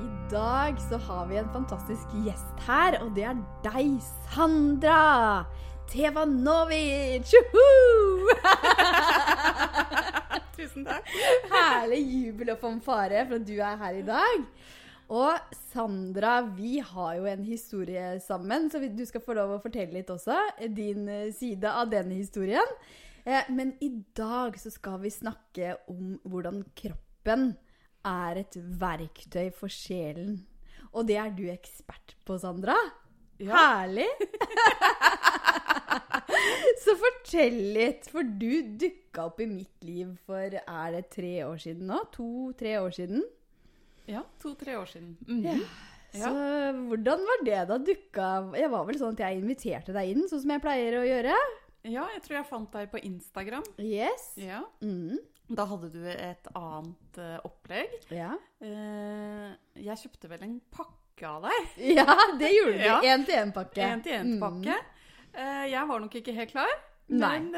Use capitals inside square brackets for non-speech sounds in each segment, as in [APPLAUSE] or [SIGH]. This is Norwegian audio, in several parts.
I dag så har vi en fantastisk gjest her, og det er deg, Sandra Tevanovic! Juhu! [LAUGHS] Tusen takk. Herlig jubel og fanfare for at du er her i dag. Og Sandra, vi har jo en historie sammen, så du skal få lov å fortelle litt også. Din eh, side av denne historien. Eh, Men i dag så skal vi snakke om hvordan kroppen er et verktøy for sjelen. Og det er du ekspert på, Sandra. Ja. Herlig! [LAUGHS] så fortell litt, for du dukka opp i mitt liv for er det tre år siden nå? To-tre år siden? Ja, to-tre år siden. Mm. Ja. Så hvordan var det da dukka Jeg var vel sånn at jeg inviterte deg inn, sånn som jeg pleier å gjøre? ja, jeg tror jeg fant deg på Instagram. Yes. Ja. Mm. Da hadde du et annet uh, opplegg. Ja. Uh, jeg kjøpte vel en pakke av deg. [LAUGHS] ja, det gjorde du. Ja. Én-til-én-pakke. En-til-en-pakke. Eh, jeg var nok ikke helt klar. Men,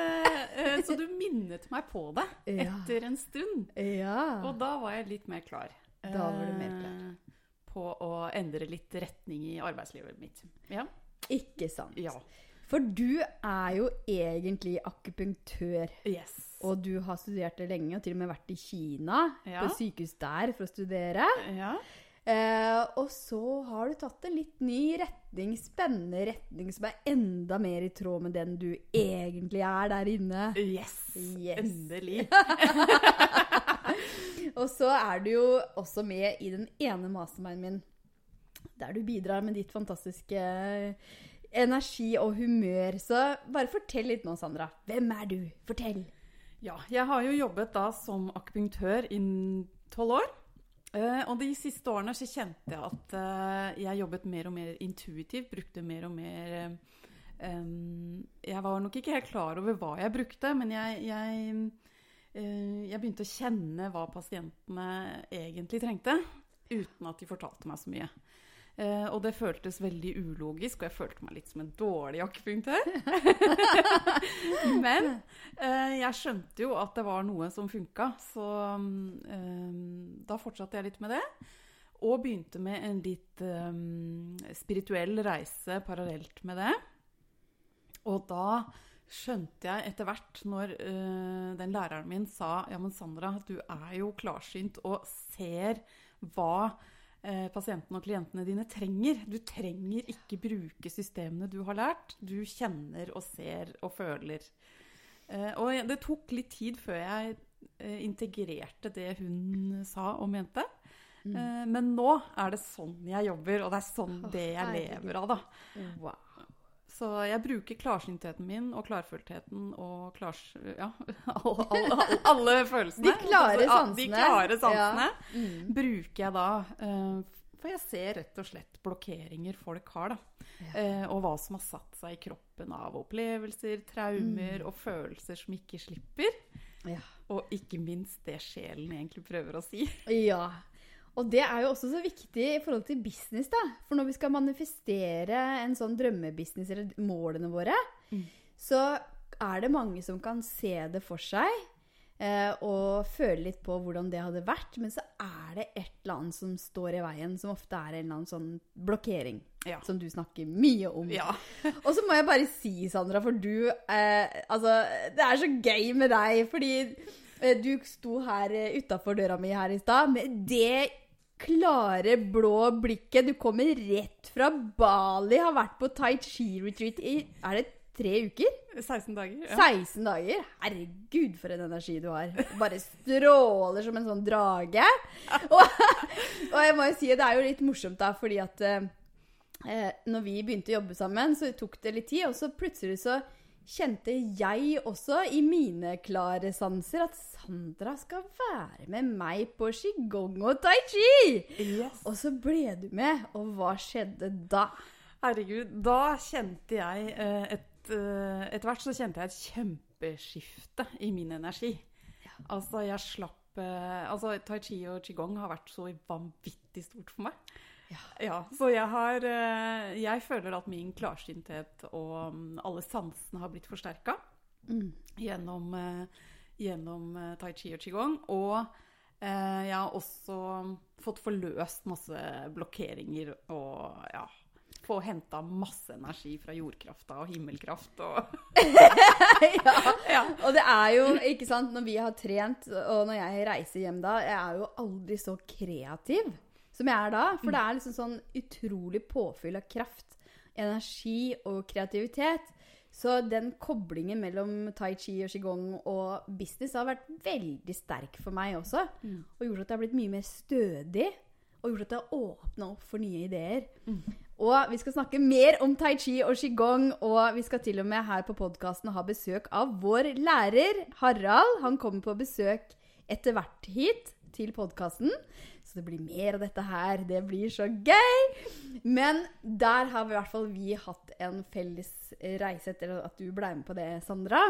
så du minnet meg på det [LAUGHS] Ja. etter en stund. Ja. Og da var jeg litt mer klar. Da var du mer klar. På å endre litt retning i arbeidslivet mitt. Ja. Ikke sant. ja. For du er jo egentlig akupunktør. Yes. Og du har studert det lenge, og til og med vært i Kina, Ja. på sykehus der, for å studere. Ja. Eh, og så har du tatt en litt ny retning, spennende retning, som er enda mer i tråd med den du egentlig er der inne. Yes. Yes. Endelig. [LAUGHS] [LAUGHS] Og så er du jo også med i den ene masterminden min, der du bidrar med ditt fantastiske energi og humør. Så bare fortell litt nå, Sandra. Hvem er du? Fortell. Ja, jeg har jo jobbet da som akupunktør i tolv år. Eh, og de siste årene så kjente jeg at eh, jeg jobbet mer og mer intuitivt. Brukte mer og mer eh, Jeg var nok ikke helt klar over hva jeg brukte, men jeg, jeg, jeg begynte å kjenne hva pasientene egentlig trengte. Uten at de fortalte meg så mye. Eh, og det føltes veldig ulogisk, og jeg følte meg litt som en dårlig akupunktør. [LAUGHS] Men eh, jeg skjønte jo at det var noe som funka, så mm, da fortsatte jeg litt med det. Og begynte med en litt mm, spirituell reise parallelt med det. Og da skjønte jeg etter hvert, når eh, den læreren min sa Ja, men Sandra, du er jo klarsynt og ser hva pasientene og klientene dine trenger. Du trenger ikke bruke systemene du har lært. Du kjenner og ser og føler. Eh, og det tok litt tid før jeg eh, integrerte det hun sa og mente. Mm. men nå er det sånn jeg jobber, og det er sånn det jeg lever av, da. Wow. Så jeg bruker klarsyntheten min og klarføltheten og klars... Ja, [LAUGHS] alle, alle, alle følelsene. De klare sansene. De klare sansene Ja. Mm. bruker jeg da. eh, For jeg ser rett og slett blokkeringer folk har, da. Ja. Eh, Og hva som har satt seg i kroppen av opplevelser, traumer Mm. og følelser som ikke slipper. Ja. Og ikke minst det sjelen egentlig prøver å si. Ja. Og det er jo også så viktig i forhold til business, da. For når vi skal manifestere en sånn drømmebusiness, eller målene våre, Mm. så er det mange som kan se det for seg. Eh, og føle litt på hvordan det hadde vært. Men så er det et eller annet som står i veien, som ofte er en eller annen sånn blokkering. Ja. Som du snakker mye om. Ja. [LAUGHS] Og så må jeg bare si, Sandra, for du eh, Altså, det er så gøy med deg, fordi eh, du sto her eh, utafor døra mi her i stad med det klare, blå blikket. Du kommer rett fra Bali, har vært på tai chi-retreat i Er det tre uker? 16 dager. Ja. 16 dager? Herregud, for en energi du har. Bare stråler som en sånn drage. Og, og jeg må jo si, det er jo litt morsomt, da, fordi at eh, eh, når vi begynte å jobbe sammen, så tok det litt tid, og så plutselig så kjente jeg også i mine klare sanser at Sandra skal være med meg på qigong og tai chi! Yes. Og så ble du med, og hva skjedde da? Herregud, da kjente jeg eh, et eh, Etter hvert så kjente jeg et kjempeskifte i min energi. Altså, jeg slapp eh, Altså, tai chi og qigong har vært så vanvittig stort for meg. Ja. så jeg har eh, Jeg føler at min klarsynthet og mm, alle sansene har blitt forsterka Mm. gjennom, eh, gjennom eh, tai chi og qigong. Og jeg har også fått forløst masse blokkeringer og ja Få henta masse energi fra jordkrafta og himmelkraft og [LAUGHS] ja. Ja. Og det er jo, ikke sant, når vi har trent, og når jeg reiser hjem da, jeg er jo aldri så kreativ som jeg er da. For det er liksom sånn utrolig påfyll av kraft, energi og kreativitet. Så den koblingen mellom tai chi og qigong og business har vært veldig sterk for meg også. Og gjort at jeg har blitt mye mer stødig. Og gjort at jeg har åpna opp for nye ideer. Og vi skal snakke mer om tai chi og qigong, og vi skal til og med her på podkasten ha besøk av vår lærer Harald. Han kommer på besøk etter hvert hit til podkasten. Så det blir mer av dette her. Det blir så gøy! Men der har vi i hvert fall vi hatt en felles reise etter at du ble med på det, Sandra.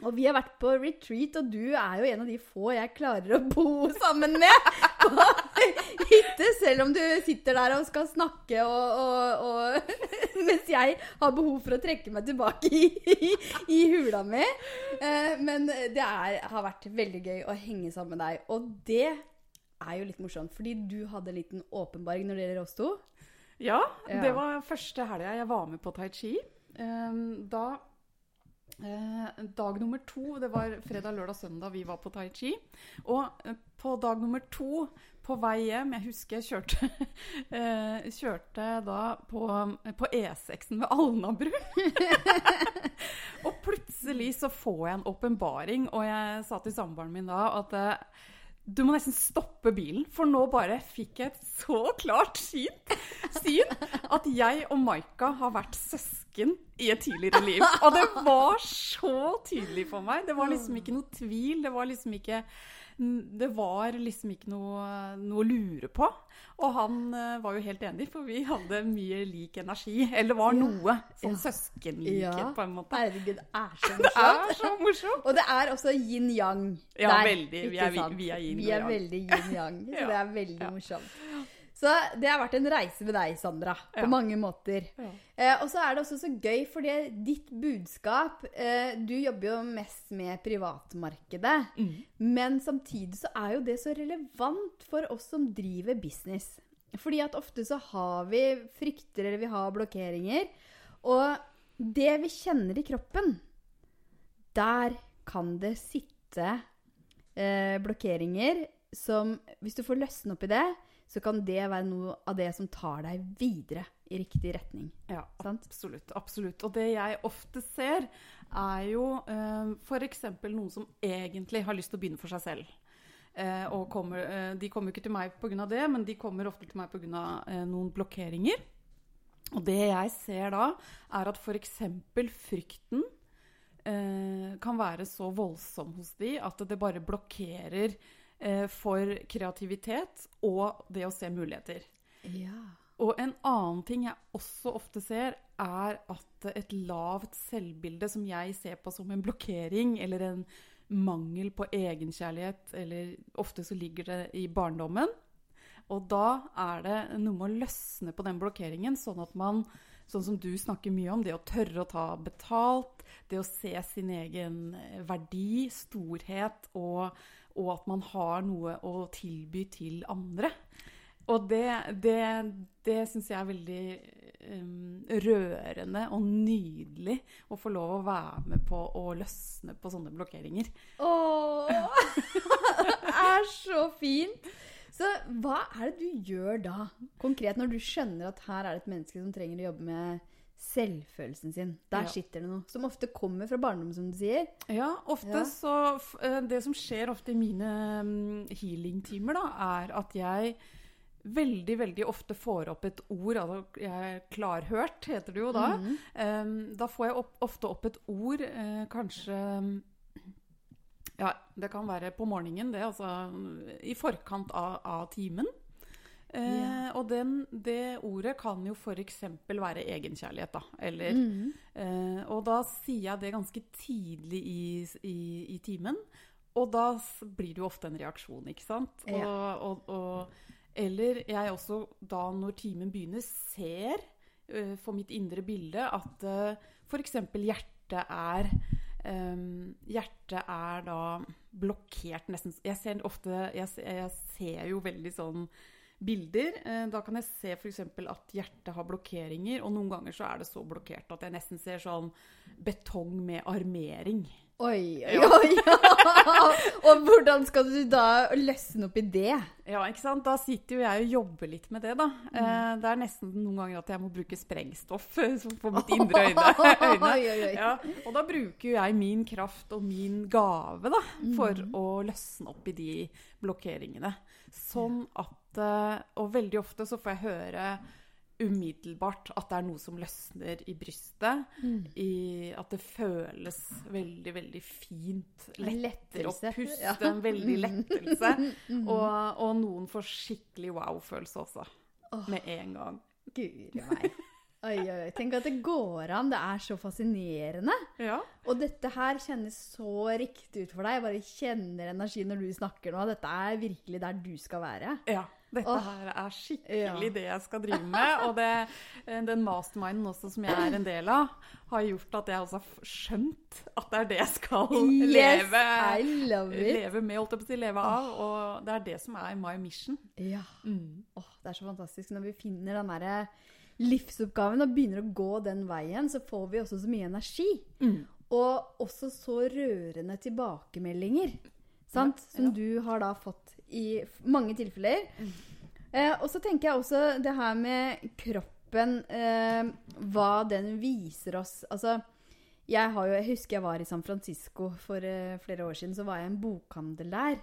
Og vi har vært på retreat, og du er jo en av de få jeg klarer å bo sammen med [LAUGHS] på hytte, selv om du sitter der og skal snakke og, og, og [LAUGHS] Mens jeg har behov for å trekke meg tilbake i, i, i hula mi. Eh, men det er, har vært veldig gøy å henge sammen med deg. Og det er jo litt morsomt, fordi du hadde en liten åpenbaring når det gjelder oss to. Ja, Ja. det var første helga jeg var med på tai chi. Ehm, Da eh, Dag nummer to, det var fredag, lørdag, søndag vi var på tai chi. Og eh, på dag nummer to, på vei hjem Jeg husker jeg kjørte, [LAUGHS] eh, kjørte da på, på E6-en ved Alnabru. [LAUGHS] og plutselig så får jeg en åpenbaring, og jeg sa til samboeren min da at du må nesten stoppe bilen, for nå bare fikk jeg et så klart syn, syn at jeg og Maika har vært søsken i et tidligere liv. Og det var så tydelig for meg. Det var liksom ikke noe tvil. Det var liksom ikke det var liksom ikke noe, noe å lure på. Og han eh, var jo helt enig, for vi hadde mye lik energi. Eller var Ja. noe sånn Ja. søskenlikhet, Ja. på en måte. Herregud, det er så morsomt. [LAUGHS] Det er så morsomt! Og det er også yin-yang Ja, der. veldig. Vi er- vi er yin Vi er veldig yin-yang, så [LAUGHS] Ja. det er veldig Ja. morsomt. Så det har vært en reise med deg, Sandra, på Ja. mange måter. Ja. Eh, og så er det også så gøy, fordi ditt budskap eh, Du jobber jo mest med privatmarkedet. Mm. Men samtidig så er jo det så relevant for oss som driver business. Fordi at ofte så har vi frykter eller vi har blokkeringer. Og det vi kjenner i kroppen, der kan det sitte eh, blokkeringer som Hvis du får løsne opp i det, så kan det være noe av det som tar deg videre i riktig retning. Ja, Sant? absolutt. absolutt. Og det jeg ofte ser, er jo eh, f.eks. noen som egentlig har lyst til å begynne for seg selv. Eh, og kommer, eh, de kommer ikke til meg pga. det, men de kommer ofte til meg pga. Eh, noen blokkeringer. Og det jeg ser da, er at f.eks. frykten eh, kan være så voldsom hos de at det bare blokkerer for kreativitet og det å se muligheter. Ja. Og en annen ting jeg også ofte ser, er at et lavt selvbilde, som jeg ser på som en blokkering eller en mangel på egenkjærlighet, eller ofte så ligger det i barndommen. Og da er det noe med å løsne på den blokkeringen, sånn at man, sånn som du snakker mye om, det å tørre å ta betalt, det å se sin egen verdi, storhet, og, og at man har noe å tilby til andre. Og det, det, det syns jeg er veldig um, rørende og nydelig å få lov å være med på å løsne på sånne blokkeringer. Åh, det er så fint! Så hva er det du gjør da, konkret, når du skjønner at her er det et menneske som trenger å jobbe med selvfølelsen sin? Der Ja. sitter det noe. Som ofte kommer fra barndom, som du sier. Ja, ofte Ja. så eh, Det som skjer ofte i mine healing-timer, da, er at jeg veldig, veldig ofte får opp et ord altså jeg er Klarhørt, heter det jo da. Mhm. Um, da får jeg opp, ofte opp et ord, uh, kanskje Ja, det kan være på morgenen, det, altså i forkant av, av timen. Eh, Og den, det ordet kan jo f.eks. være egenkjærlighet, da. Eller Mhm. Eh, og da sier jeg det ganske tidlig i, i, i timen. Og da blir det jo ofte en reaksjon, ikke sant? Og, og, og, eller jeg også da, når timen begynner, ser eh, for mitt indre bilde at uh, f.eks. hjertet er Um, hjertet er da blokkert nesten Jeg ser ofte Jeg, jeg ser jo veldig sånn bilder. Eh, da kan jeg se f.eks. at hjertet har blokkeringer, og noen ganger så er det så blokkert at jeg nesten ser sånn betong med armering. Oi, oi, oi! [LAUGHS] og hvordan skal du da løsne opp i det? Ja, ikke sant? Da sitter jo jeg og jobber litt med det, da. Mm. Det er nesten noen ganger at jeg må bruke sprengstoff på [LAUGHS] mitt indre øyne. øyne. [LAUGHS] Ja, og da bruker jeg min kraft og min gave da, for mm. å løsne opp i de blokkeringene. Sånn at eh, Og veldig ofte så får jeg høre umiddelbart at det er noe som løsner i brystet. Mm. I, at det føles veldig, veldig fint. Lettere å puste. Ja. En veldig mm. lettelse. [LAUGHS] mm. og, og, noen får skikkelig wow-følelse også. Oh. Med en gang. Guri meg. Oi, oi, oi. Tenk at det går an. Det er så fascinerende. Ja. Og dette her kjennes så riktig ut for deg. Jeg bare kjenner energi når du snakker nå. Dette er virkelig der du skal være. Ja. Dette oh. her er skikkelig ja. det jeg skal drive med. Og det, eh, den masterminden også som jeg er en del av, har gjort at jeg også har skjønt at det er det jeg skal yes, leve, leve med, holdt jeg på å si, leve oh. Og det er det som er my mission. Ja. Mm. Oh, det er så fantastisk når vi finner den derre livsoppgaven og begynner å gå den veien, så får vi også så mye energi. Mm. Og også så rørende tilbakemeldinger. Sant? Ja, Som du har da fått i mange tilfeller. Mm. Eh, og så tenker jeg også det her med kroppen, eh, hva den viser oss. Altså, jeg, jo, jeg, husker jeg var i San Francisco for eh, flere år siden. Så var jeg en bokhandel der.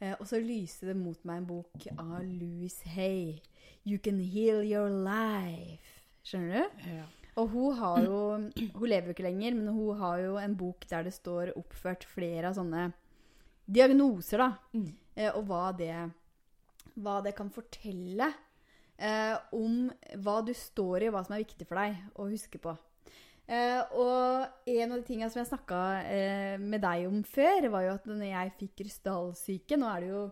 Eh, og så lyste det mot meg en bok av Louis Hay. 'You Can Heal Your Life'. Skjønner du? Ja. Og hun har jo Hun lever jo ikke lenger, men hun har jo en bok der det står oppført flere av sånne diagnoser, da. Mm. Eh, og hva det, hva det kan fortelle eh, om hva du står i, og hva som er viktig for deg å huske på. Eh, og en av de tingene som jeg snakka eh, med deg om før, var jo at når jeg fikk krystallsyke Nå er det jo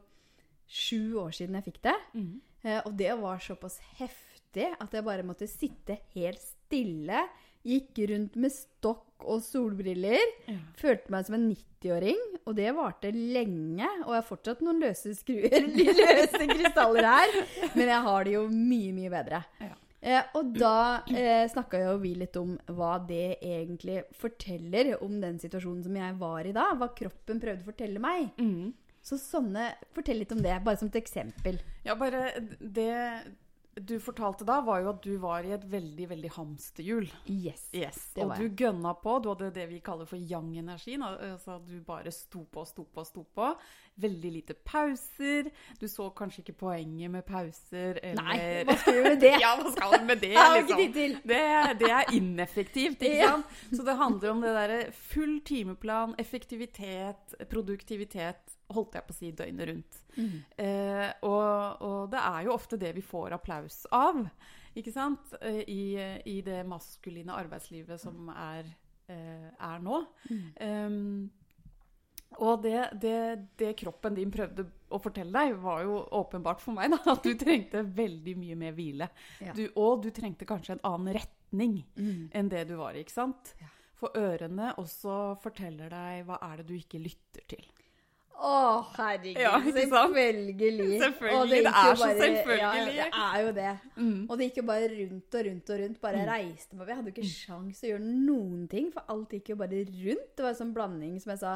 sju år siden jeg fikk det. Mm. Eh, og det var såpass heftig at jeg bare måtte sitte helt stille. Gikk rundt med stokk og solbriller. Ja. Følte meg som en 90-åring. Og det varte lenge. Og jeg har fortsatt noen løse skruer, [LAUGHS] løse krystaller her. Men jeg har det jo mye, mye bedre. Ja. Eh, og da eh, snakka jo vi litt om hva det egentlig forteller om den situasjonen som jeg var i da. Hva kroppen prøvde å fortelle meg. Mm. Så sånne Fortell litt om det, bare som et eksempel. Ja, bare det du fortalte da, var jo at du var i et veldig veldig hamsterhjul. Yes, yes. Og du gønna på. Du hadde det vi kaller for yang-energi. Altså du bare sto på og sto på og sto på. Veldig lite pauser. Du så kanskje ikke poenget med pauser. Eller... Nei, hva skal du med det? [LAUGHS] ja, hva skal du med det, [LAUGHS] liksom? Det, det er ineffektivt, ikke [LAUGHS] sant? Så det handler om det derre full timeplan, effektivitet, produktivitet holdt jeg på å si, døgnet rundt. Mm. Eh, og, og, det er jo ofte det vi får applaus av, ikke sant? Eh, I, i det maskuline arbeidslivet som er, eh, er nå. Mm. Um, og det, det, det, kroppen din prøvde å fortelle deg, var jo åpenbart for meg da, at du trengte veldig mye mer hvile. Ja. Du, og du trengte kanskje en annen retning mm. enn det du var i. ikke sant? Ja. For ørene også forteller deg hva er det du ikke lytter til. Å, herregud. Ja, selvfølgelig. Selvfølgelig. Det, det, er så selvfølgelig. Ja, det er jo det. Mm. Og det gikk jo bare rundt og rundt og rundt. Bare mm. reiste meg. Jeg hadde jo ikke sjans til å gjøre noen ting, for alt gikk jo bare rundt. Det var en sånn blanding, som jeg sa,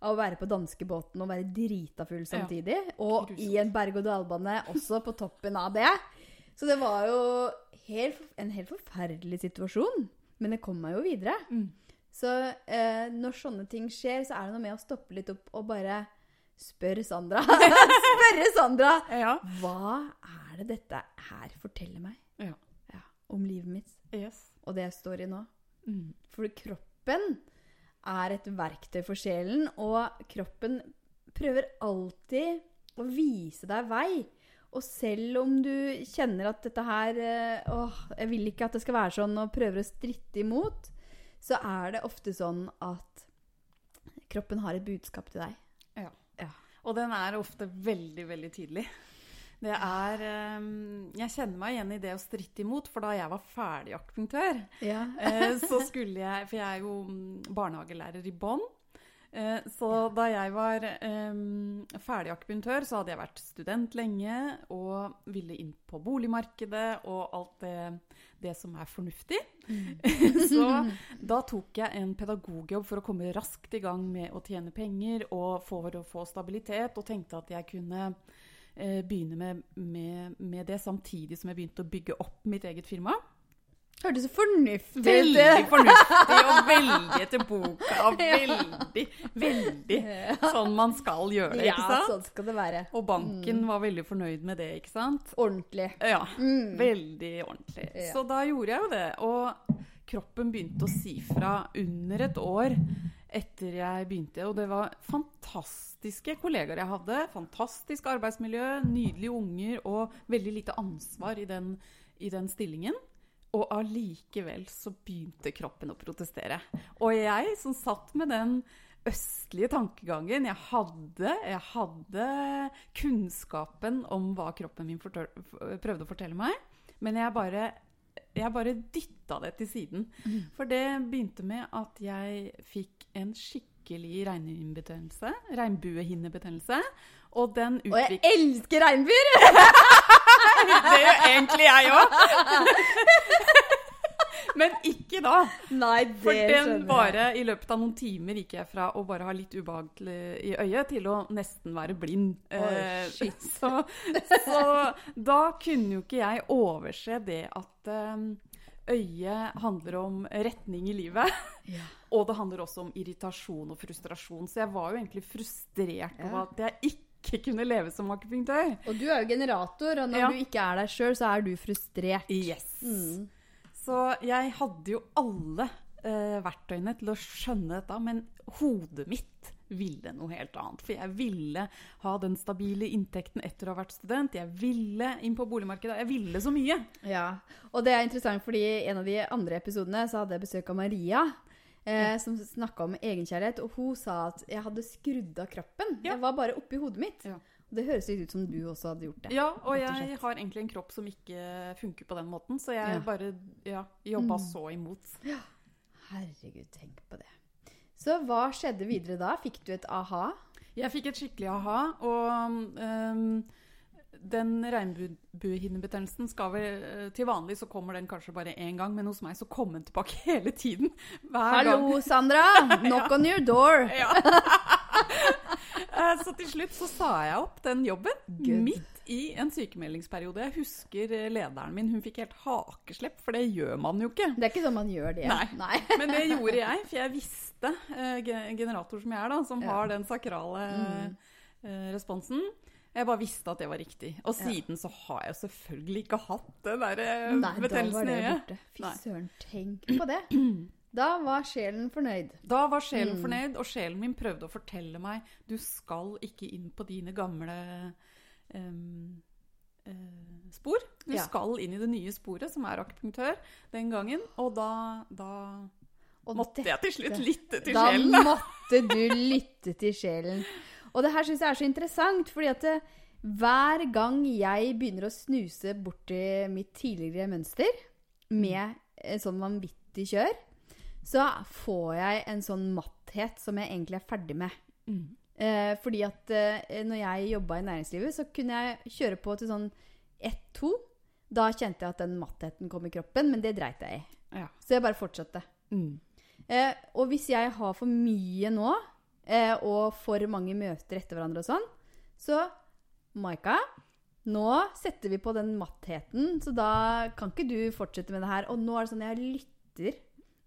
av å være på danskebåten og være drita full samtidig. Ja. Og i en berg-og-dal-bane også på toppen av det. Så det var jo helt, en helt forferdelig situasjon. Men det kom meg jo videre. Mm. Så eh, når sånne ting skjer, så er det noe med å stoppe litt opp og bare Spør Sandra. [LAUGHS] Spørre Sandra! Ja. Hva er det dette her forteller meg ja. Ja, om livet mitt? Yes. Og det jeg står i nå? Mm. For kroppen er et verktøy for sjelen, og kroppen prøver alltid å vise deg vei. Og selv om du kjenner at dette her eh, Åh, jeg vil ikke at det skal være sånn, og prøver å stritte imot, så er det ofte sånn at kroppen har et budskap til deg. Og den er ofte veldig, veldig tydelig. Det er ehm, Jeg kjenner meg igjen i det å stritte imot, for da jeg var ferdig akupunktør, Ja. eh, så skulle jeg For jeg er jo mm, barnehagelærer i Bonn. Eh, Så da jeg var um, ferdig akupunktør, så hadde jeg vært student lenge og ville inn på boligmarkedet og alt det, det som er fornuftig. [LAUGHS] så da tok jeg en pedagogjobb for å komme raskt i gang med å tjene penger og for å få stabilitet, og tenkte at jeg kunne uh, begynne med, med, med det samtidig som jeg begynte å bygge opp mitt eget firma. Hørtes så fornuftig ut. Veldig fornuftig og veldig etter boka. [LAUGHS] Og veldig, veldig sånn man skal gjøre det, Ja, ikke sant? sånn skal det være. Og banken var veldig fornøyd med det, ikke sant? Ordentlig. Ja, Mm. veldig ordentlig. Ja. Så da gjorde jeg jo det. Og kroppen begynte å si fra under et år etter jeg begynte. Og det var fantastiske kollegaer jeg hadde. Fantastisk arbeidsmiljø, nydelige unger og veldig lite ansvar i den, i den stillingen. Og allikevel så begynte kroppen å protestere. Og jeg som satt med den østlige tankegangen Jeg hadde, jeg hadde kunnskapen om hva kroppen min prøvde å fortelle meg, men jeg bare, jeg bare dytta det til siden. For det begynte med at jeg fikk en skikkelig. Regnbuehinnebetennelse. Og den Og jeg elsker regnbuer! [LAUGHS] [LAUGHS] Det gjør egentlig jeg òg! [LAUGHS] Men ikke da. Nei, det For den skjønner bare I løpet av noen timer gikk jeg fra å bare ha litt ubehag i øyet til å nesten være blind. Shit. [LAUGHS] Så, så da kunne jo ikke jeg overse det at eh, øyet handler om retning i livet. Ja. Og det handler også om irritasjon og frustrasjon. Så jeg var jo egentlig frustrert over at jeg ikke kunne leve som akupunktør. Og du er jo generator, og når Ja. du ikke er deg sjøl, så er du frustrert. Yes. Mm. Så jeg hadde jo alle eh, verktøyene til å skjønne dette, men hodet mitt ville noe helt annet. For jeg ville ha den stabile inntekten etter å ha vært student. Jeg ville inn på boligmarkedet. Jeg ville så mye. Ja, og det er interessant fordi i en av de andre episodene så hadde jeg besøk av Maria. Eh, som snakka om egenkjærlighet, og hun sa at jeg hadde skrudd av kroppen. Ja. Jeg var bare oppi hodet mitt. Ja. Det høres litt ut som du også hadde gjort det. Ja, og og jeg har egentlig en kropp som ikke funker på den måten, så jeg Ja. bare ja, jobba Mm. så imot. Ja. Herregud, tenk på det. Så hva skjedde videre da? Fikk du et aha? Jeg fikk et skikkelig aha, og ehm, den regnbuehinnebetennelsen skal vel eh, Til vanlig så kommer den kanskje bare én gang, men hos meg så kom den tilbake [LAUGHS] hele tiden. Hver gang. Hallo, [LAUGHS] Sandra! Knock on your door! Ja. [LAUGHS] Eh, så til slutt så sa jeg opp den jobben Good. midt i en sykemeldingsperiode. Jeg husker eh, lederen min, hun fikk helt hakeslepp, for det gjør man jo ikke. Det er ikke sånn man gjør det. Nei. Men det gjorde jeg, for jeg visste, generator som jeg er, da, som Ja. har den sakrale Mm. responsen. Jeg bare visste at det var riktig. Og Ja. siden så har jeg selvfølgelig ikke hatt den der eh, Nei, betennelsen i det øyet. Fy søren, tenk på det. [CLEARS THROAT] Da var sjelen fornøyd. Da var sjelen Mm. fornøyd, og sjelen min prøvde å fortelle meg du skal ikke inn på dine gamle um, uh, spor. Du Ja. skal inn i det nye sporet, som er akupunktør, den gangen. Og da, da Og måtte jeg til slutt lytte til Da sjelen. da. måtte du lytte til sjelen. Og det her syns jeg er så interessant, fordi at det, hver gang jeg begynner å snuse borti mitt tidligere mønster med en sånn vanvittig kjør, så får jeg en sånn matthet som jeg egentlig er ferdig med. Mm. Eh, fordi at eh, når jeg jobba i næringslivet, så kunne jeg kjøre på til sånn 1-2. Da kjente jeg at den mattheten kom i kroppen, men det dreit jeg i. Ja. Så jeg bare fortsatte. Mm. Eh, og hvis jeg har for mye nå, eh, og for mange møter etter hverandre og sånn, så Maika, nå setter vi på den mattheten, så da kan ikke du fortsette med det her. Og nå er det sånn jeg lytter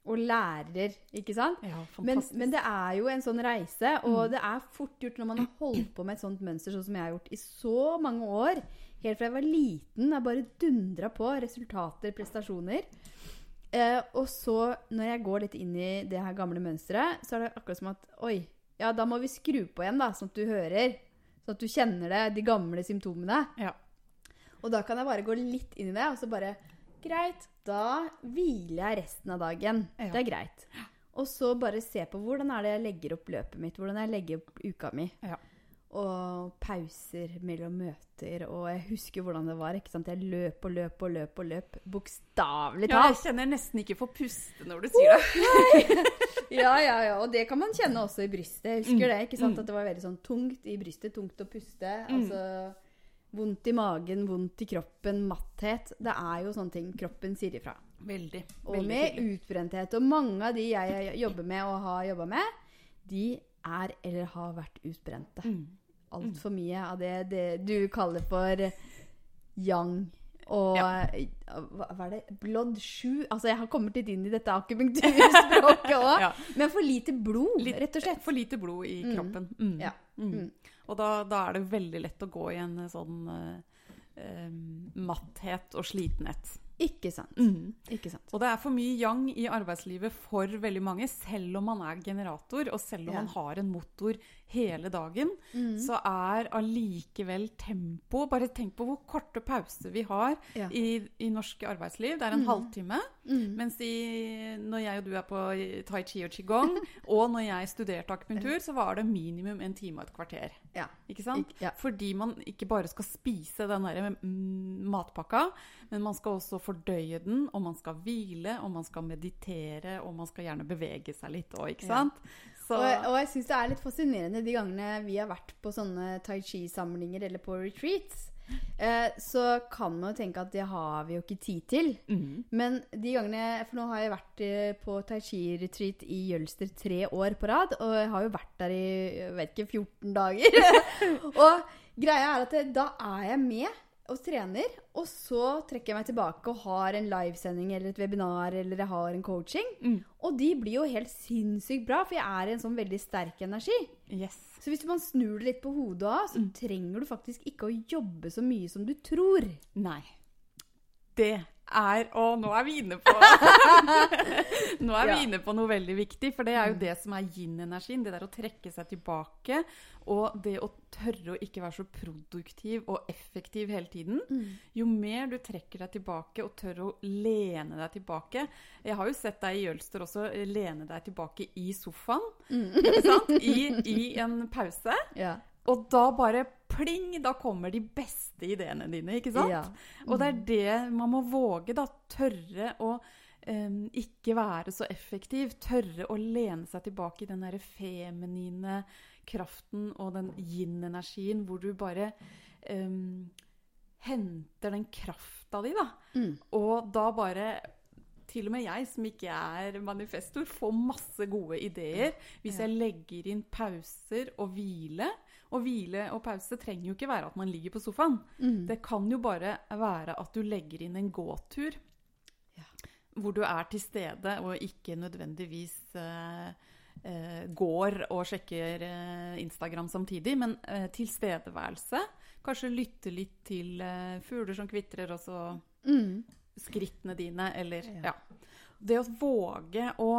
og lærer, ikke sant? Ja, Men, men det er jo en sånn reise, og det er fort gjort når man har holdt på med et sånt mønster, sånn som jeg har gjort i så mange år. Helt fra jeg var liten. Jeg bare dundra på. Resultater, prestasjoner. Eh, og så, når jeg går litt inn i det her gamle mønsteret, så er det akkurat som at Oi, ja, da må vi skru på igjen, da, sånn at du hører. Sånn at du kjenner det, de gamle symptomene. Ja. Og da kan jeg bare gå litt inn i det, og så bare Greit, da hviler jeg resten av dagen. Ja. Det er greit. Og så bare se på hvordan er det jeg legger opp løpet mitt, hvordan jeg legger opp uka mi. Ja. Og pauser mellom møter. Og jeg husker hvordan det var. ikke sant? Jeg løp og løp og løp og løp. Bokstavelig Ja, jeg kjenner nesten ikke for puste når du sier det. Ja, ja, ja. Og det kan man kjenne også i brystet. Jeg husker Mm. det. ikke sant? Mm. At det var veldig sånn tungt i brystet. Tungt å puste. Mm. Altså vondt i magen, vondt i kroppen, matthet. Det er jo sånne ting kroppen sier ifra. Veldig. Og veldig med veldig. utbrenthet. Og mange av de jeg jobber med og har jobba med, de er eller har vært utbrente. Mm. Altfor mye av det, det du kaller for yang. Og Ja. hva, er det? Blood 7? Altså, jeg har kommet litt inn i dette akupunkturspråket [LAUGHS] òg. Ja. Men for lite blod, Litt- rett og slett. For lite blod i Mm. kroppen. Mm. Ja. Mm. Mm. Og da, da er det veldig lett å gå i en sånn eh, matthet og slitenhet. Ikke sant. Mm. Ikke sant. Og det er for mye yang i arbeidslivet for veldig mange, selv om man er generator, og selv om man har en motor hele dagen, Mm. så er allikevel tempo Bare tenk på hvor korte pauser vi har Ja. i, i norsk arbeidsliv. Det er en Mm. halvtime. Mm. Mens i, når jeg og du er på tai chi og qigong, [LAUGHS] og når jeg studerte akupunktur, så var det minimum en time og et kvarter. Ja. Ikke sant? Ja. Fordi man ikke bare skal spise den der mm, matpakka, men man skal også fordøye den, og man skal hvile, og man skal meditere, og man skal gjerne bevege seg litt òg, ikke sant? Så, Og, og jeg syns det er litt fascinerende de gangene vi har vært på sånne tai chi-samlinger eller på retreats. Eh, så kan man jo tenke at det har vi jo ikke tid til. mm, Men de gangene For nå har jeg vært eh, på tai chi-retreat i Jølster tre år på rad. Og jeg har jo vært der i jeg vet ikke, 14 dager. [LAUGHS] [LAUGHS] og greia er at da er jeg med og trener, og så trekker jeg meg tilbake og har en livesending eller et webinar eller jeg har en coaching. mm, Og de blir jo helt sinnssykt bra, for jeg er i en sånn veldig sterk energi. yes. Så hvis man snur det litt på hodet òg, så Mm. trenger du faktisk ikke å jobbe så mye som du tror. Nei. Det er Å, nå er vi inne på [LAUGHS] Nå er Ja. inne på noe veldig viktig, for det er jo det som er yin-energien. Det der å trekke seg tilbake, og det å tørre å ikke være så produktiv og effektiv hele tiden. Jo mer du trekker deg tilbake og tør å lene deg tilbake Jeg har jo sett deg i Jølster også lene deg tilbake i sofaen. Sant? I, I [LAUGHS] en pause. Ja. Og da bare pling! Da kommer de beste ideene dine, ikke sant? Ja. Og det er det man må våge, da. Tørre å um, ikke være så effektiv. Tørre å lene seg tilbake i den derre feminine kraften og den yin-energien hvor du bare um, henter den krafta di, da. Mm. Og da bare til og med jeg, som ikke er manifestor, får masse gode ideer hvis jeg legger inn pauser og hvile. Og hvile og pause trenger jo ikke være at man ligger på sofaen. Mm. Det kan jo bare være at du legger inn en gåtur. Ja. Hvor du er til stede og ikke nødvendigvis eh, eh, går og sjekker eh, Instagram samtidig, men eh, tilstedeværelse. Kanskje lytte litt til eh, fugler som kvitrer, og så Mm. skrittene dine, eller Ja. ja. Det å våge å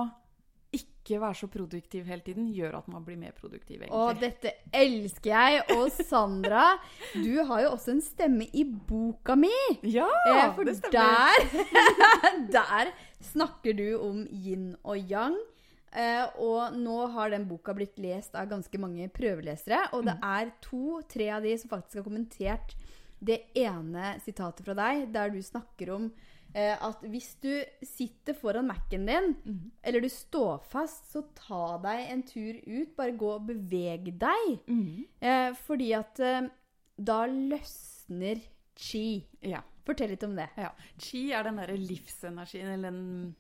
ikke være så produktiv hele tiden, gjør at man blir mer produktiv, egentlig. Å, dette elsker jeg. Og Sandra, du har jo også en stemme i boka mi. Ja, Eh, for det stemmer. der, [LAUGHS] der snakker du om yin og yang. Eh, og nå har den boka blitt lest av ganske mange prøvelesere. Og det er to-tre av de som faktisk har kommentert det ene sitatet fra deg, der du snakker om at hvis du sitter foran Mac-en din, mm. eller du står fast, så ta deg en tur ut. Bare gå og beveg deg. Mm. Eh, fordi at eh, da løsner chi. Ja. Fortell litt om det. Ja. Chi er den derre livsenergien, eller den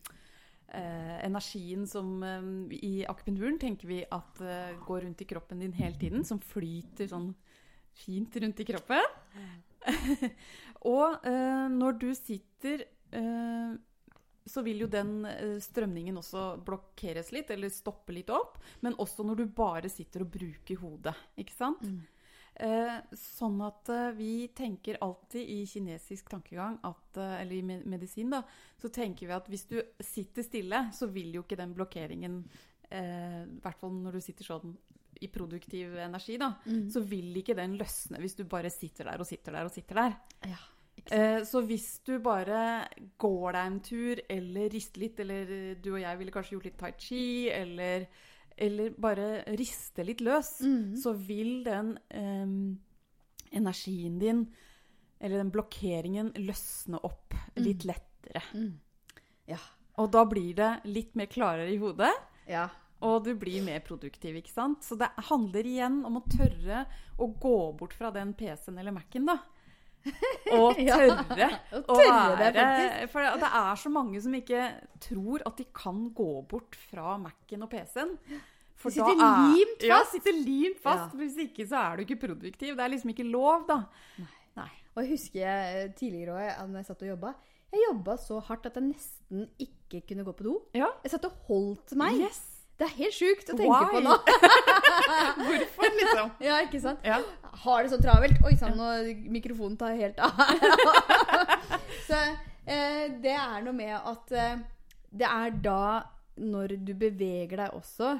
eh, energien som eh, I akupunkturen tenker vi at eh, går rundt i kroppen din hele tiden, som flyter sånn fint rundt i kroppen. [LAUGHS] og eh, når du sitter eh, så vil jo den eh, strømningen også blokkeres litt, eller stoppe litt opp. Men også når du bare sitter og bruker hodet, ikke sant? Mm. Eh, sånn at eh, vi tenker alltid i kinesisk tankegang, at, eh, eller i me- medisin, da, så tenker vi at hvis du sitter stille, så vil jo ikke den blokkeringen eh, I hvert fall når du sitter sånn i produktiv energi, da, Mm. så vil ikke den løsne hvis du bare sitter der og sitter der og sitter der. Ja? Eh, så hvis du bare går deg en tur, eller rister litt, eller du og jeg ville kanskje gjort litt tai chi, eller eller bare riste litt løs, mm. så vil den em, energien din, eller den blokkeringen, løsne opp litt lettere. Mm. Ja. Og da blir det litt mer klarere i hodet, Ja. og du blir mer produktiv, ikke sant? Så det handler igjen om å tørre å gå bort fra den PC-en eller Mac-en, da. Og [LAUGHS] Ja. tørre Å å tørre det, være faktisk. For det er så mange som ikke tror at de kan gå bort fra Mac-en og PC-en. For De sitter er- limt Ja, fast. sitter limt fast. Ja. Hvis ikke så er du ikke produktiv. Det er liksom ikke lov, da. Nei. Og jeg husker eh, tidligere òg, da jeg satt og jobba. Jeg jobba så hardt at jeg nesten ikke kunne gå på do. Ja. Jeg satt og holdt meg. Yes. Det er helt sjukt å tenke Why? på nå. [LAUGHS] Hvorfor, liksom? [LAUGHS] Ja, ikke sant? Ja. Har det så travelt. Oi sann, nå mikrofonen tar helt av. [LAUGHS] så eh, det er noe med at eh, det er da, når du beveger deg også,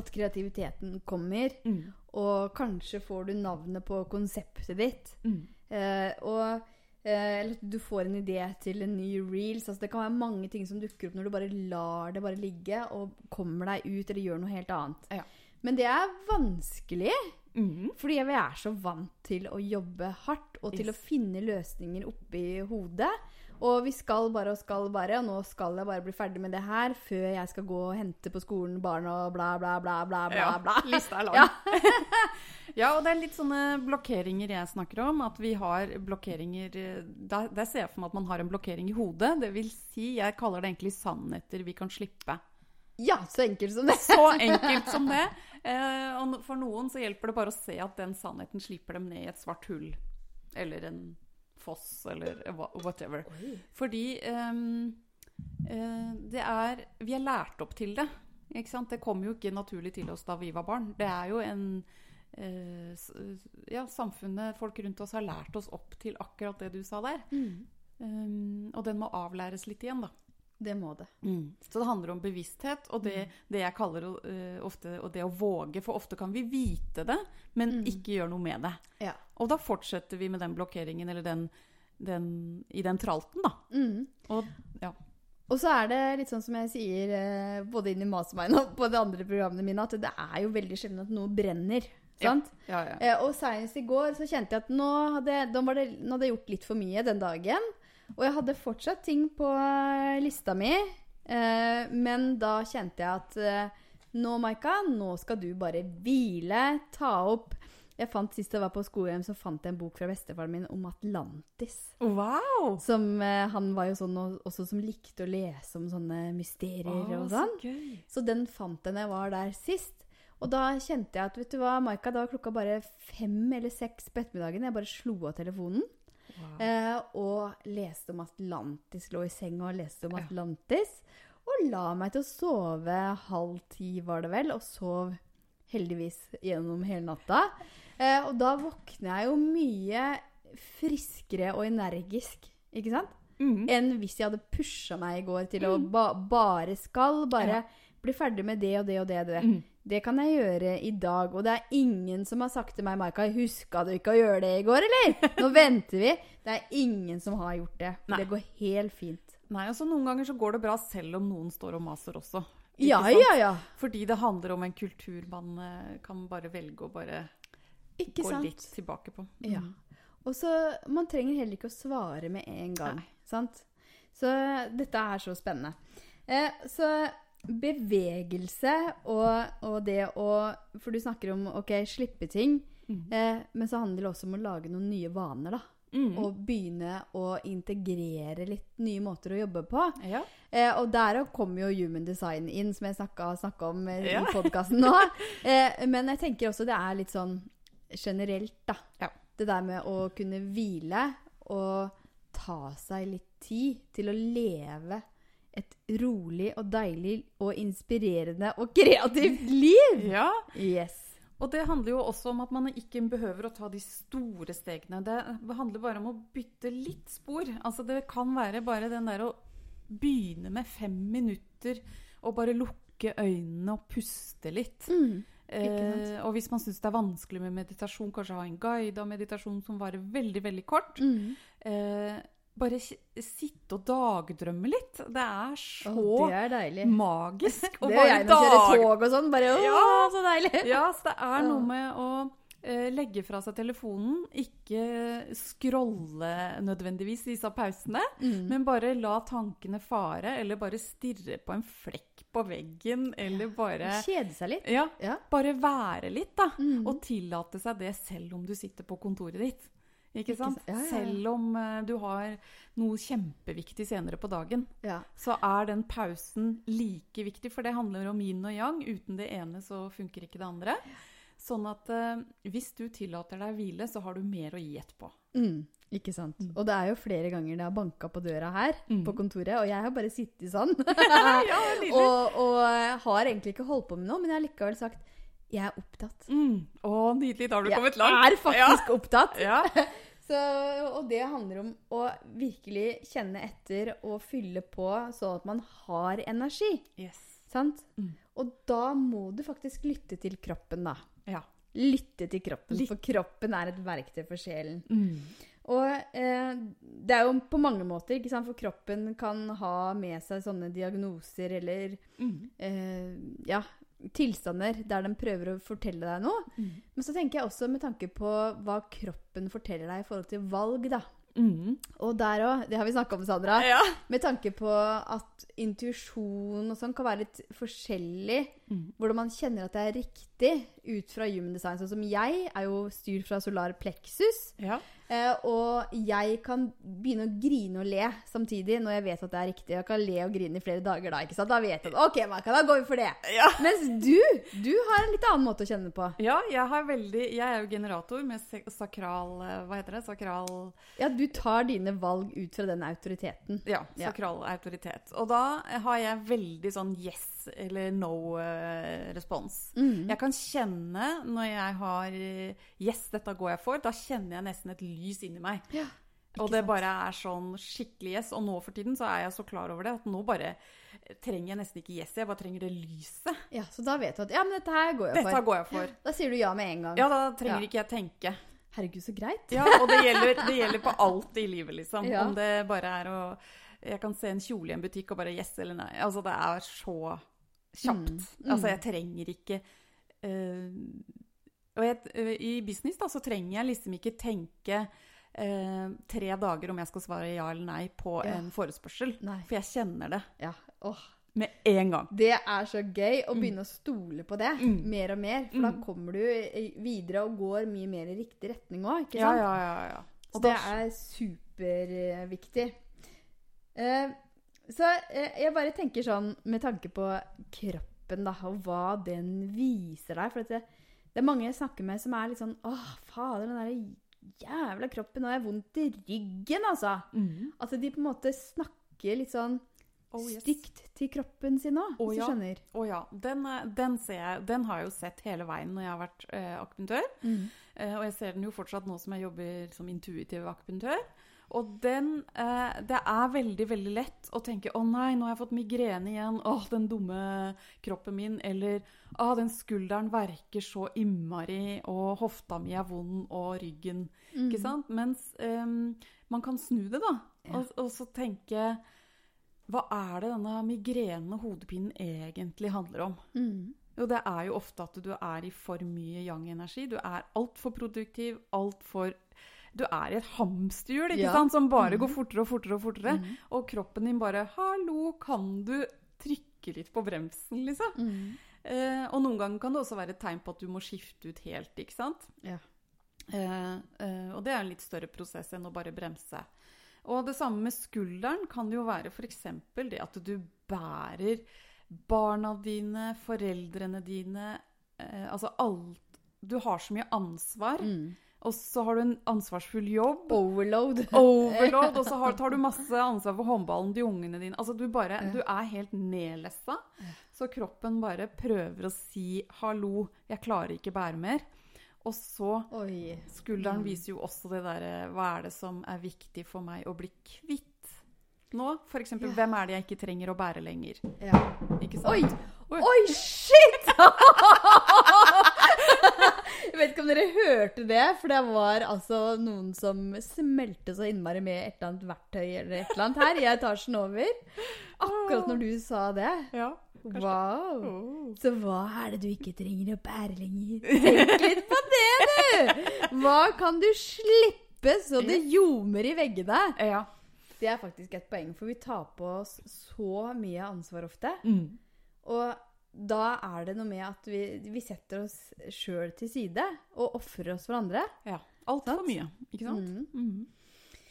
at kreativiteten kommer. Mm. Og kanskje får du navnet på konseptet ditt. Mm. Eh, og eller at du får en idé til en ny reels. Altså, det kan være mange ting som dukker opp når du bare lar det bare ligge og kommer deg ut eller gjør noe helt annet. Ja. Men det er vanskelig, Mm. fordi vi er så vant til å jobbe hardt og til Yes. å finne løsninger oppi hodet. Og vi skal bare og skal bare, og nå skal jeg bare bli ferdig med det her før jeg skal gå og hente på skolen barn og bla, bla, bla, bla, bla. Ja, bla. [LAUGHS] lista er lang. Ja. [LAUGHS] Ja, og det er litt sånne blokkeringer jeg snakker om. At vi har blokkeringer eh, Der, der ser jeg for meg at man har en blokkering i hodet. Det vil si, jeg kaller det egentlig sannheter vi kan slippe. ja, så enkelt som det. Så enkelt som det. Eh, og for noen så hjelper det bare å se at den sannheten slipper dem ned i et svart hull. Eller en foss, eller whatever. whatever. Fordi um, det er Vi er lært opp til det. Ikke sant? Det kom jo ikke naturlig til oss da vi var barn. Det er jo en uh, Ja, samfunnet, folk rundt oss har lært oss opp til akkurat det du sa der. Um, og den må avlæres litt igjen, da. Det må det. Så det handler om bevissthet, og det, det jeg kaller uh, ofte og det å våge. For ofte kan vi vite det, men ikke gjøre noe med det. Ja. Og da fortsetter vi med den blokkeringen eller den, den i den tralten, da. Mm. Og ja. Og så er det litt sånn som jeg sier eh, både inn i Mastermind og på de andre programmene mine, at det er jo veldig sjelden at noe brenner. Sant? Ja, ja. Eh, og senest i går så kjente jeg at nå hadde, nå var det, nå hadde jeg gjort litt for mye den dagen. Og jeg hadde fortsatt ting på eh, lista mi, eh, men da kjente jeg at eh, nå, Maika, nå skal du bare hvile, ta opp Jeg fant Sist jeg var på skolehjem, så fant jeg en bok fra bestefaren min om Atlantis. Wow! Som, eh, han var jo sånn også som likte å lese om sånne mysterier og sånn. så gøy. Så den fant jeg når jeg var der sist. Og da kjente jeg at vet du hva, Maika, da var klokka bare fem eller seks på ettermiddagen. Jeg bare slo av telefonen Wow. eh, og leste om Atlantis. Lå i senga og leste om Ja. Atlantis. Og la meg til å sove halv ti, var det vel, og sov heldigvis gjennom hele natta. Eh, og da våkner jeg jo mye friskere og energisk, ikke sant? Mm. enn hvis jeg hadde pusha meg i går til å ba bare skal, bare Ja. bli ferdig med det og det og det. og det. Mhm. Det kan jeg gjøre i dag. Og det er ingen som har sagt til meg, Maika, huska du ikke å gjøre det i går, eller? [LAUGHS] Nå venter vi. Det er ingen som har gjort det. Nei. Det går helt fint. Nei, altså Noen ganger så går det bra selv om noen står og maser også. Ja, ja, ja. Fordi det handler om en kultur man eh, kan bare velge å bare Ikke gå sant? litt tilbake på. Ja. Mhm. Og så, Man trenger heller ikke å svare med en gang. Nei. Sant? Så dette er så spennende. Eh, så bevegelse og, og det å For du snakker om ok, slippe ting. Mm. Eh, men så handler det også om å lage noen nye vaner. da. Mm. Og begynne å integrere litt nye måter å jobbe på. Ja. Eh, og der kommer jo human design inn, som jeg snakka om eh, Ja. [LAUGHS] i podkasten nå. Eh, men jeg tenker også det er litt sånn generelt, da. Ja. Det der med å kunne hvile og ta seg litt tid til å leve et rolig og deilig og inspirerende og kreativt [LAUGHS] liv. ja. Yes. Og det handler jo også om at man ikke behøver å ta de store stegene. Det handler bare om å bytte litt spor. Altså Det kan være bare den der å begynne med fem minutter og bare lukke øynene og puste litt. Mm. Eh, og hvis man syns det er vanskelig med meditasjon, kanskje ha en guida meditasjon som varer veldig, veldig kort. Mm. Eh, bare sitte og dagdrømme litt. Det er så oh, det er magisk Det gjør jeg når jeg kjører tog og sånn. Bare Ja. så deilig. Ja, så det er noe med å eh, legge fra seg telefonen, ikke scrolle nødvendigvis disse pausene, Mm. men bare la tankene fare, eller bare stirre på en flekk på veggen, eller bare Kjede seg litt. Ja, Ja. bare være litt, da. Mm. Og tillate seg det selv om du sitter på kontoret ditt. Ikke Ikke sant? sant? Ja, ja. Selv om eh, du har noe kjempeviktig senere på dagen, Ja. så er den pausen like viktig, for det handler om yin og yang. Uten det ene så funker ikke det andre. Sånn at eh, hvis du tillater deg hvile, så har du mer å gi etterpå. Mm, ikke sant. Og det er jo flere ganger det har banka på døra her Mm. på kontoret, og jeg har bare sittet sånn. [LAUGHS] ja, [LAUGHS] og, og har egentlig ikke holdt på med noe, men jeg har likevel sagt jeg er opptatt. Mm. Å, nydelig. Da har du Jeg kommet langt. Jeg er faktisk opptatt. Ja. [LAUGHS] Så, og det handler om å virkelig kjenne etter og fylle på sånn at man har energi. Yes. Sant? Mm. Og da må du faktisk lytte til kroppen, da. Ja. Lytte til kroppen, Lytt- for kroppen er et verktøy for sjelen. Mm. Og eh, det er jo på mange måter, ikke sant? for kroppen kan ha med seg sånne diagnoser eller Mm. eh, ja, tilstander der den prøver å fortelle deg noe. Mm. Men så tenker jeg også med tanke på hva kroppen forteller deg i forhold til valg, da. Mm. Og der òg, det har vi snakka om, Sandra, Ja. med tanke på at intuisjon og sånn kan være litt forskjellig. Mm. Hvordan man kjenner at det er riktig ut fra human design. Sånn som jeg er jo styrt fra solar plexus. ja. Eh, og jeg kan begynne å grine og le samtidig når jeg vet at det er riktig. Jeg kan le og grine i flere dager da. ikke sant? Da vet jeg ok, Maka, da går vi for det. Ja. Mens du, du har en litt annen måte å kjenne på. Ja, jeg har veldig Jeg er jo generator med sakral eh, Hva heter det? Sakral Ja, Du tar dine valg ut fra den autoriteten. Ja, Ja. sakral autoritet. Og da har jeg veldig sånn yes eller no-respons. Mm. Jeg kan kjenne når jeg har yes, dette går jeg for, da kjenner jeg nesten et lys inni meg. Ja, Og det sant? bare er sånn skikkelig yes. Og nå for tiden så er jeg så klar over det at nå bare trenger jeg nesten ikke yes, jeg bare trenger det lyset. Ja, Så da vet du at ja, men dette her går jeg Dette for. går jeg for. Da sier du ja med en gang. Ja, da trenger Ja. ikke jeg tenke. Herregud, så greit. Ja, og det gjelder, det gjelder på alt i livet, liksom. Ja. Om det bare er å Jeg kan se en kjole i en butikk og bare yes eller nei. Altså, det er så kjapt. Mm, mm. Altså, jeg trenger ikke uh, Og jeg, uh, i business, da, så trenger jeg liksom ikke tenke uh, tre dager om jeg skal svare ja eller nei på Ja. en forespørsel. Nei. For jeg kjenner det Ja, Oh. med en gang. Det er så gøy å begynne å stole på det Mm. mer og mer. For da Mm. kommer du videre og går mye mer i riktig retning òg, ikke sant? ja, ja. ja. ja. Og det er superviktig. Eh, så eh, jeg bare tenker sånn med tanke på kroppen, da, og hva den viser deg. For det, det er mange jeg snakker med som er litt sånn Åh, fader, den der jævla kroppen, nå har jeg vondt i ryggen, altså. Mm. At de på en måte snakker litt sånn Oh, yes. stygt til kroppen sin òg, Å, hvis ja. du skjønner. Å ja. Den, er- den ser jeg Den har jeg jo sett hele veien når jeg har vært eh, akupunktør. Eh, og jeg ser den jo fortsatt nå som jeg jobber som intuitiv akupunktør. Og den eh, Det er veldig, veldig lett å tenke 'Å nei, nå har jeg fått migrene igjen'. 'Å, den dumme kroppen min'. Eller 'Å, den skulderen verker så innmari', og 'hofta mi er vond', og 'ryggen'. Ikke sant? Mens ehm, man kan snu det, da. Ja. Og, og så tenke Hva er det denne migrenen og hodepinen egentlig handler om? Mm. Jo, det er jo ofte at du er i for mye yang-energi. Du er altfor produktiv, altfor Du er i et hamsterhjul ikke Ja. sant? som bare Mhm. går fortere og fortere. Og fortere. Mhm. Og kroppen din bare 'Hallo, kan du trykke litt på bremsen?' liksom. Mm. Eh, og noen ganger kan det også være et tegn på at du må skifte ut helt, ikke sant? Ja. Eh, eh, og det er en litt større prosess enn å bare bremse. Og det samme med skulderen kan jo være f.eks. det at du bærer barna dine, foreldrene dine eh, Altså alt Du har så mye ansvar, Mm. og så har du en ansvarsfull jobb. Overload. [LAUGHS] Overload, [LAUGHS] og så har, tar du masse ansvar for håndballen til ungene dine. Altså, du, bare, du er helt nedlessa. Så kroppen bare prøver å si 'hallo, jeg klarer ikke bære mer'. Og så Oi. Skulderen Mm. viser jo også det derre Hva er det som er viktig for meg å bli kvitt nå? For eksempel, Ja. hvem er det jeg ikke trenger å bære lenger? Ja. Ikke sant? Oi! Oi. Oi, shit! [LAUGHS] vet ikke om dere hørte det, for det var altså noen som smelte så innmari med et eller annet verktøy eller et eller annet her i etasjen over. Akkurat når du sa det. Ja. Wow. Oh. Så hva er det du ikke trenger å bære lenger? Tenk litt på det, du! Hva kan du slippe så det ljomer i veggene? Ja. Det er faktisk et poeng, for vi tar på oss så mye ansvar ofte. Mm. Og da er det noe med at vi, vi setter oss sjøl til side og ofrer oss for andre. ja. Altfor mye, ikke sant? Mm. Mhm.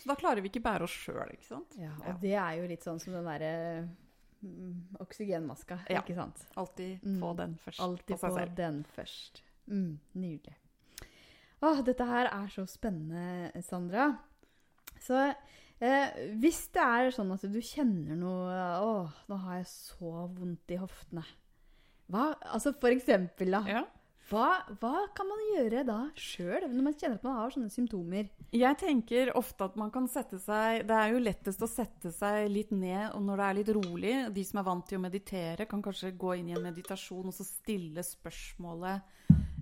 Så da klarer vi ikke bære oss sjøl, ikke sant? Ja, og Ja. det er jo litt sånn som den derre mm, oksygenmaska, Ja. ikke sant? Alltid Mm. få den først Alltid på seg den først. Mm, nydelig. Åh, dette her er så spennende, Sandra. Så eh, hvis det er sånn at du kjenner noe Åh, nå har jeg så vondt i hoftene. Hva, altså for eksempel, da. Ja. Hva, hva kan man gjøre da sjøl, når man kjenner at man har sånne symptomer? Jeg tenker ofte at man kan sette seg Det er jo lettest å sette seg litt ned og når det er litt rolig. De som er vant til å meditere, kan kanskje gå inn i en meditasjon og så stille spørsmålet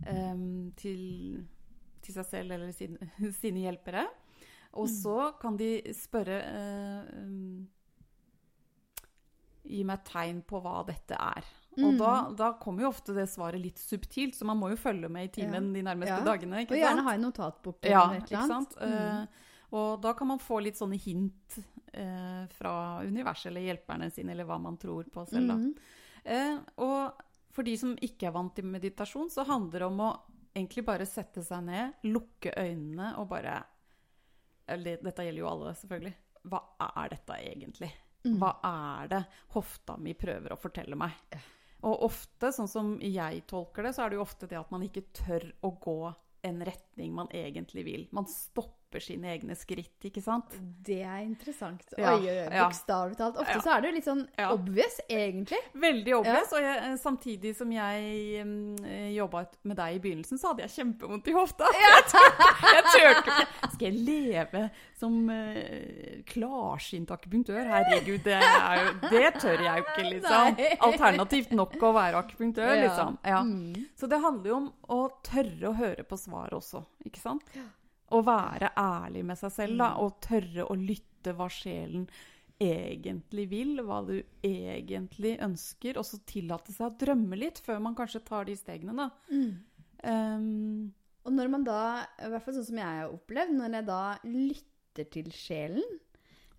em, til, til seg selv eller sine, [LAUGHS] sine hjelpere. Og så kan de spørre eh, Gi meg tegn på hva dette er. Og da, da kommer jo ofte det svaret litt subtilt, så man må jo følge med i timen de nærmeste Ja. dagene. ikke Og gjerne ha en notatbok Ja, ikke sant? Eh, og da kan man få litt sånne hint eh, fra universet eller hjelperne sine, eller hva man tror på selv. Da. Mhm. Eh, og for de som ikke er vant til meditasjon, så handler det om å egentlig bare sette seg ned, lukke øynene og bare Dette gjelder jo alle, selvfølgelig. Hva er dette egentlig? Mm. Hva er det hofta mi prøver å fortelle meg? Og ofte, sånn som jeg tolker det, så er det jo ofte det at man ikke tør å gå en retning man egentlig vil. Man stopper sine egne skritt, ikke sant? Det er interessant. Ja, Oi, oi, oi. Bokstavelig talt. Ofte Ja. så er det jo litt sånn Ja. obvious, egentlig. Veldig obvious. Og jeg, samtidig som jeg um, jobba med deg i begynnelsen, så hadde jeg kjempevondt i hofta. [LAUGHS] Jeg turte, ikke. Skal jeg leve som uh, klarsynt akupunktør? Herregud, det, jo, det tør jeg jo ikke, liksom. Nei. Alternativt nok å være akupunktør, Ja. liksom. Ja. Mm. Så det handler jo om å tørre å høre på svaret også, ikke sant? Å være ærlig med seg selv, da, og tørre å lytte hva sjelen egentlig vil, hva du egentlig ønsker, og så tillate seg å drømme litt før man kanskje tar de stegene, da. Um, Og når man da, i hvert fall sånn som jeg har opplevd, når jeg da lytter til sjelen,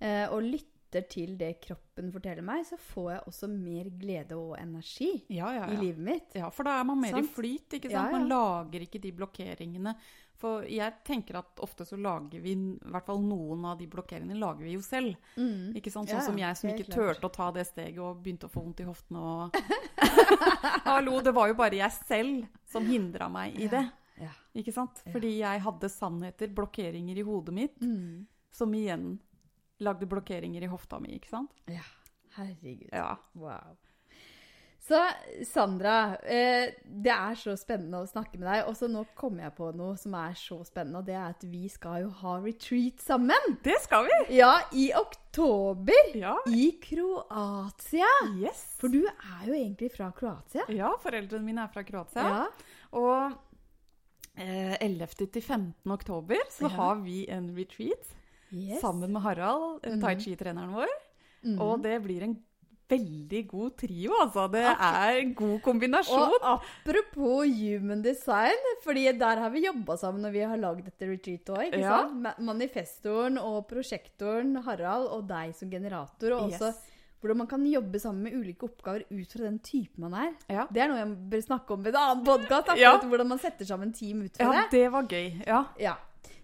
eh, og lytter til det kroppen forteller meg, så får jeg også mer glede og energi ja, ja, i livet mitt. Ja, for da er man mer i flyt, ikke Ja, sant? ja. Man lager ikke de blokkeringene. For jeg tenker at ofte så lager vi, i hvert fall noen av de blokkeringene lager vi jo selv. Mm. Ikke sant? Ja, Sånn som jeg som ikke turte å ta det steget og begynte å få vondt i hoftene og [LAUGHS] Hallo, det var jo bare jeg selv som hindra meg i det. Ja. Ikke sant? Ja. Fordi jeg hadde sannheter, blokkeringer i hodet mitt, Mm. som igjen lagde blokkeringer i hofta mi, ikke sant? ja. Herregud. Ja. Wow. Så Sandra, eh, det er så spennende å snakke med deg. Og så nå kommer jeg på noe som er så spennende, og det er at vi skal jo ha retreat sammen. Det skal vi! Ja, i oktober Ja. i Kroatia. Yes. For du er jo egentlig fra Kroatia. Ja, foreldrene mine er fra Kroatia. Ja. Og eh, 11. til 15. oktober så Ja. har vi en retreat Yes. sammen med Harald, mm. tai chi-treneren vår. Mm. Og det blir en veldig god trio, altså. Det er en god kombinasjon. Og apropos human design, fordi der har vi jobba sammen når vi har lagd dette retreatet òg. Ja. sant? Manifestoren og prosjektoren, Harald og deg som generator. Og også Yes. hvordan man kan jobbe sammen med ulike oppgaver ut fra den typen man er. Ja. Det er noe jeg bør snakke om ved en annen podkast. [LAUGHS] Ja. Hvordan man setter sammen team ut fra ja, det. det var gøy. Ja. Ja.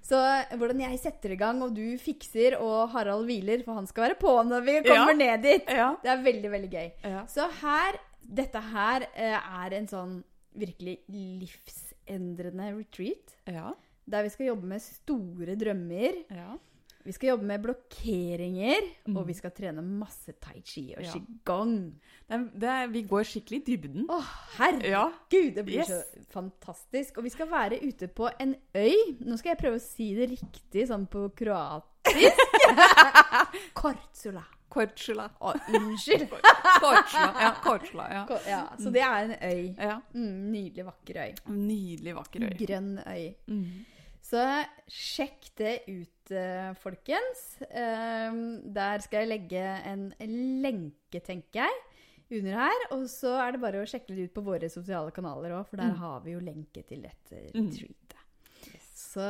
Så hvordan jeg setter i gang, og du fikser, og Harald hviler, for han skal være på når vi kommer ned dit. Ja. Det er veldig, veldig gøy. Ja. Så her, dette her eh, er en sånn virkelig livsendrende retreat. Ja. Der vi skal jobbe med store drømmer. Vi skal jobbe med blokkeringer. Mm. Og vi skal trene masse tai chi og Ja. qigong. Det, det, vi går skikkelig i dybden. Å, herregud! Ja. Det blir Yes. så fantastisk. Og vi skal være ute på en øy. Nå skal jeg prøve å si det riktig sånn på kroatisk. [LAUGHS] Kortsula. Kortsula. Å, unnskyld. [LAUGHS] Kortsula, Ja, Korčula. Ja. Ja, så det er en øy. ja. Mm, nydelig, vakker øy. Nydelig vakker øy. Grønn øy. Mm. Så sjekk det ut, folkens. Ehm, der skal jeg legge en lenke, tenker jeg, under her. Og så er det bare å sjekke det ut på våre sosiale kanaler òg, for der Mm. har vi jo lenke til dette Mm. Yes. Så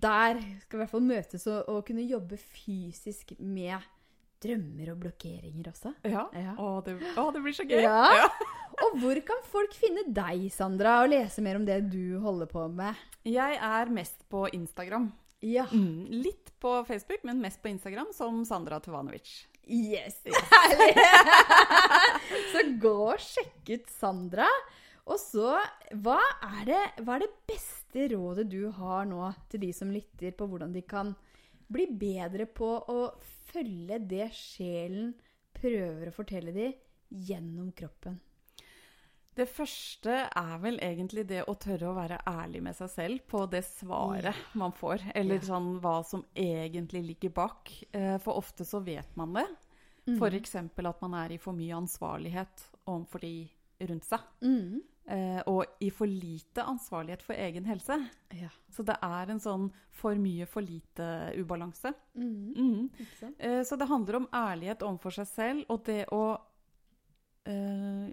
der skal vi i hvert fall møtes og, og kunne jobbe fysisk med drømmer og blokkeringer også. Ja. Ja. Å, det, å, det blir så gøy. Ja. [LAUGHS] Og hvor kan folk finne deg, Sandra, og lese mer om det du holder på med? Jeg er mest på Instagram. Ja. Mm. Litt på Facebook, men mest på Instagram som Sandra Tuvanovic. Yes! Herlig! [LAUGHS] så gå og sjekk ut Sandra. Og så, hva er, det, hva er det beste rådet du har nå til de som lytter, på hvordan de kan bli bedre på å følge det sjelen prøver å fortelle dem gjennom kroppen? Det første er vel egentlig det å tørre å være ærlig med seg selv på det svaret man får, eller sånn hva som egentlig ligger bak. Eh, For ofte så vet man det. Mm. F.eks. at man er i for mye ansvarlighet overfor de rundt seg. Mm. Eh, Og i for lite ansvarlighet for egen helse. Ja. Så det er en sånn for mye, for lite-ubalanse. Mm. Mm. Eh, Så det handler om ærlighet overfor seg selv, og det å eh,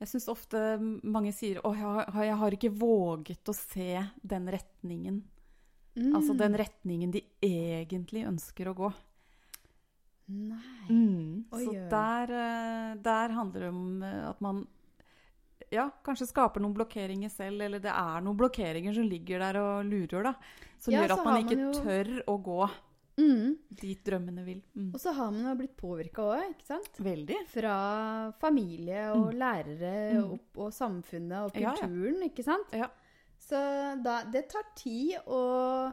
Jeg syns ofte mange sier å, jeg, har, har ikke våget å se den retningen. Mm. Altså den retningen de egentlig ønsker å gå. Nei. Mm. Oi, Så der, eh, der handler det om eh, at man ja, kanskje skaper noen blokkeringer selv, eller det er noen blokkeringer som ligger der og lurer, da. Som Ja, gjør at man man ikke jo- tør å gå Mm. dit drømmene vil. Mm. Og så har man jo blitt påvirka òg, ikke sant? Veldig. Fra familie og lærere Mm. og, og samfunnet og Ja, ja. kulturen, ikke sant? Ja. Så da, det tar tid å,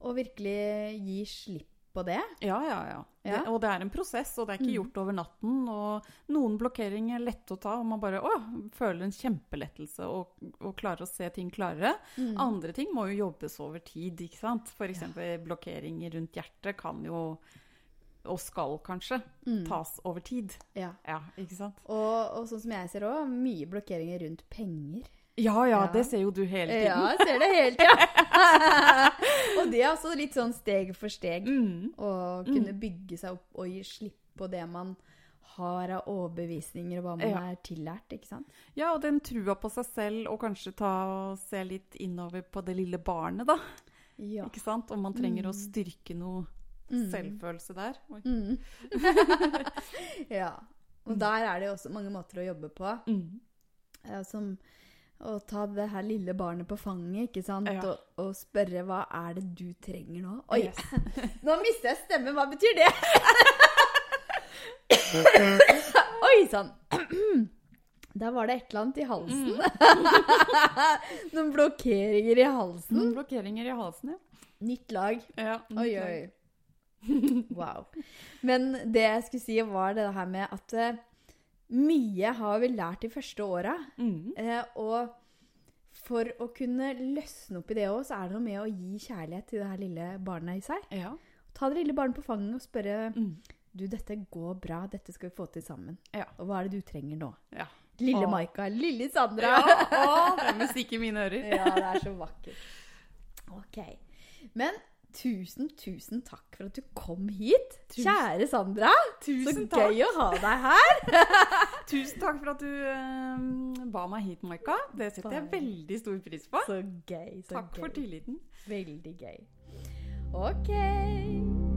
å virkelig gi slipp på det. Ja, ja, ja. Ja. Det, og det er en prosess, og det er ikke Mm. gjort over natten. Og noen blokkeringer er lette å ta, og man bare å, føler en kjempelettelse og, og klarer å se ting klarere. Mm. Andre ting må jo jobbes over tid, ikke sant. F.eks. blokkeringer rundt hjertet kan jo, og skal kanskje, Mm. tas over tid. Ja. Ja, ikke sant. Og, og sånn som jeg ser òg, mye blokkeringer rundt penger. Ja, ja, Ja. det ser jo du hele tiden. Ja, jeg ser det hele tida. [LAUGHS] og det er også litt sånn steg for steg. Mm. Å kunne bygge seg opp og gi slipp på det man har av overbevisninger, og hva man Ja. er tillært, ikke sant? Ja, og den trua på seg selv, og kanskje ta og se litt innover på det lille barnet, da. Ja. Ikke sant? Om man trenger å Mm. styrke noe Mm. selvfølelse der. Mm. [LAUGHS] [LAUGHS] ja. Og der er det jo også mange måter å jobbe på. Mm. eh, Som å ta det her lille barnet på fanget, ikke sant? Ja. Og, og spørre hva er det du trenger nå? Oi, Yes. [LAUGHS] nå mister jeg stemmen. Hva betyr det? [LAUGHS] Oi [CLEARS THROAT] sann. Der var det et eller annet i halsen. [LAUGHS] Noen blokkeringer i halsen. Noen blokkeringer i halsen, ja. Nytt lag. ja Oi, oi. Wow. Men det jeg skulle si, var det her med at eh, mye har vi lært de første åra. Mm. Eh, og for å kunne løsne opp i det òg, så er det noe med å gi kjærlighet til det her lille barnet i seg. Ja. Ta det lille barnet på fanget og spørre Mm. Du, dette går bra. Dette skal vi få til sammen. Ja. Og hva er det du trenger nå? Ja. Lille Åh. Maika. Lille Sandra. ja. Å, det er musikk i mine ører. [LAUGHS] Ja, det er så vakkert. Ok. Men tusen, tusen takk for at du kom hit. Tusen- Kjære Sandra. Tusen så takk. gøy å ha deg her. [LAUGHS] Tusen takk for at du uh, ba meg hit, Maika. Det setter jeg veldig stor pris på. Så gøy. Så Takk gøy. for tilliten. Veldig gøy. Ok.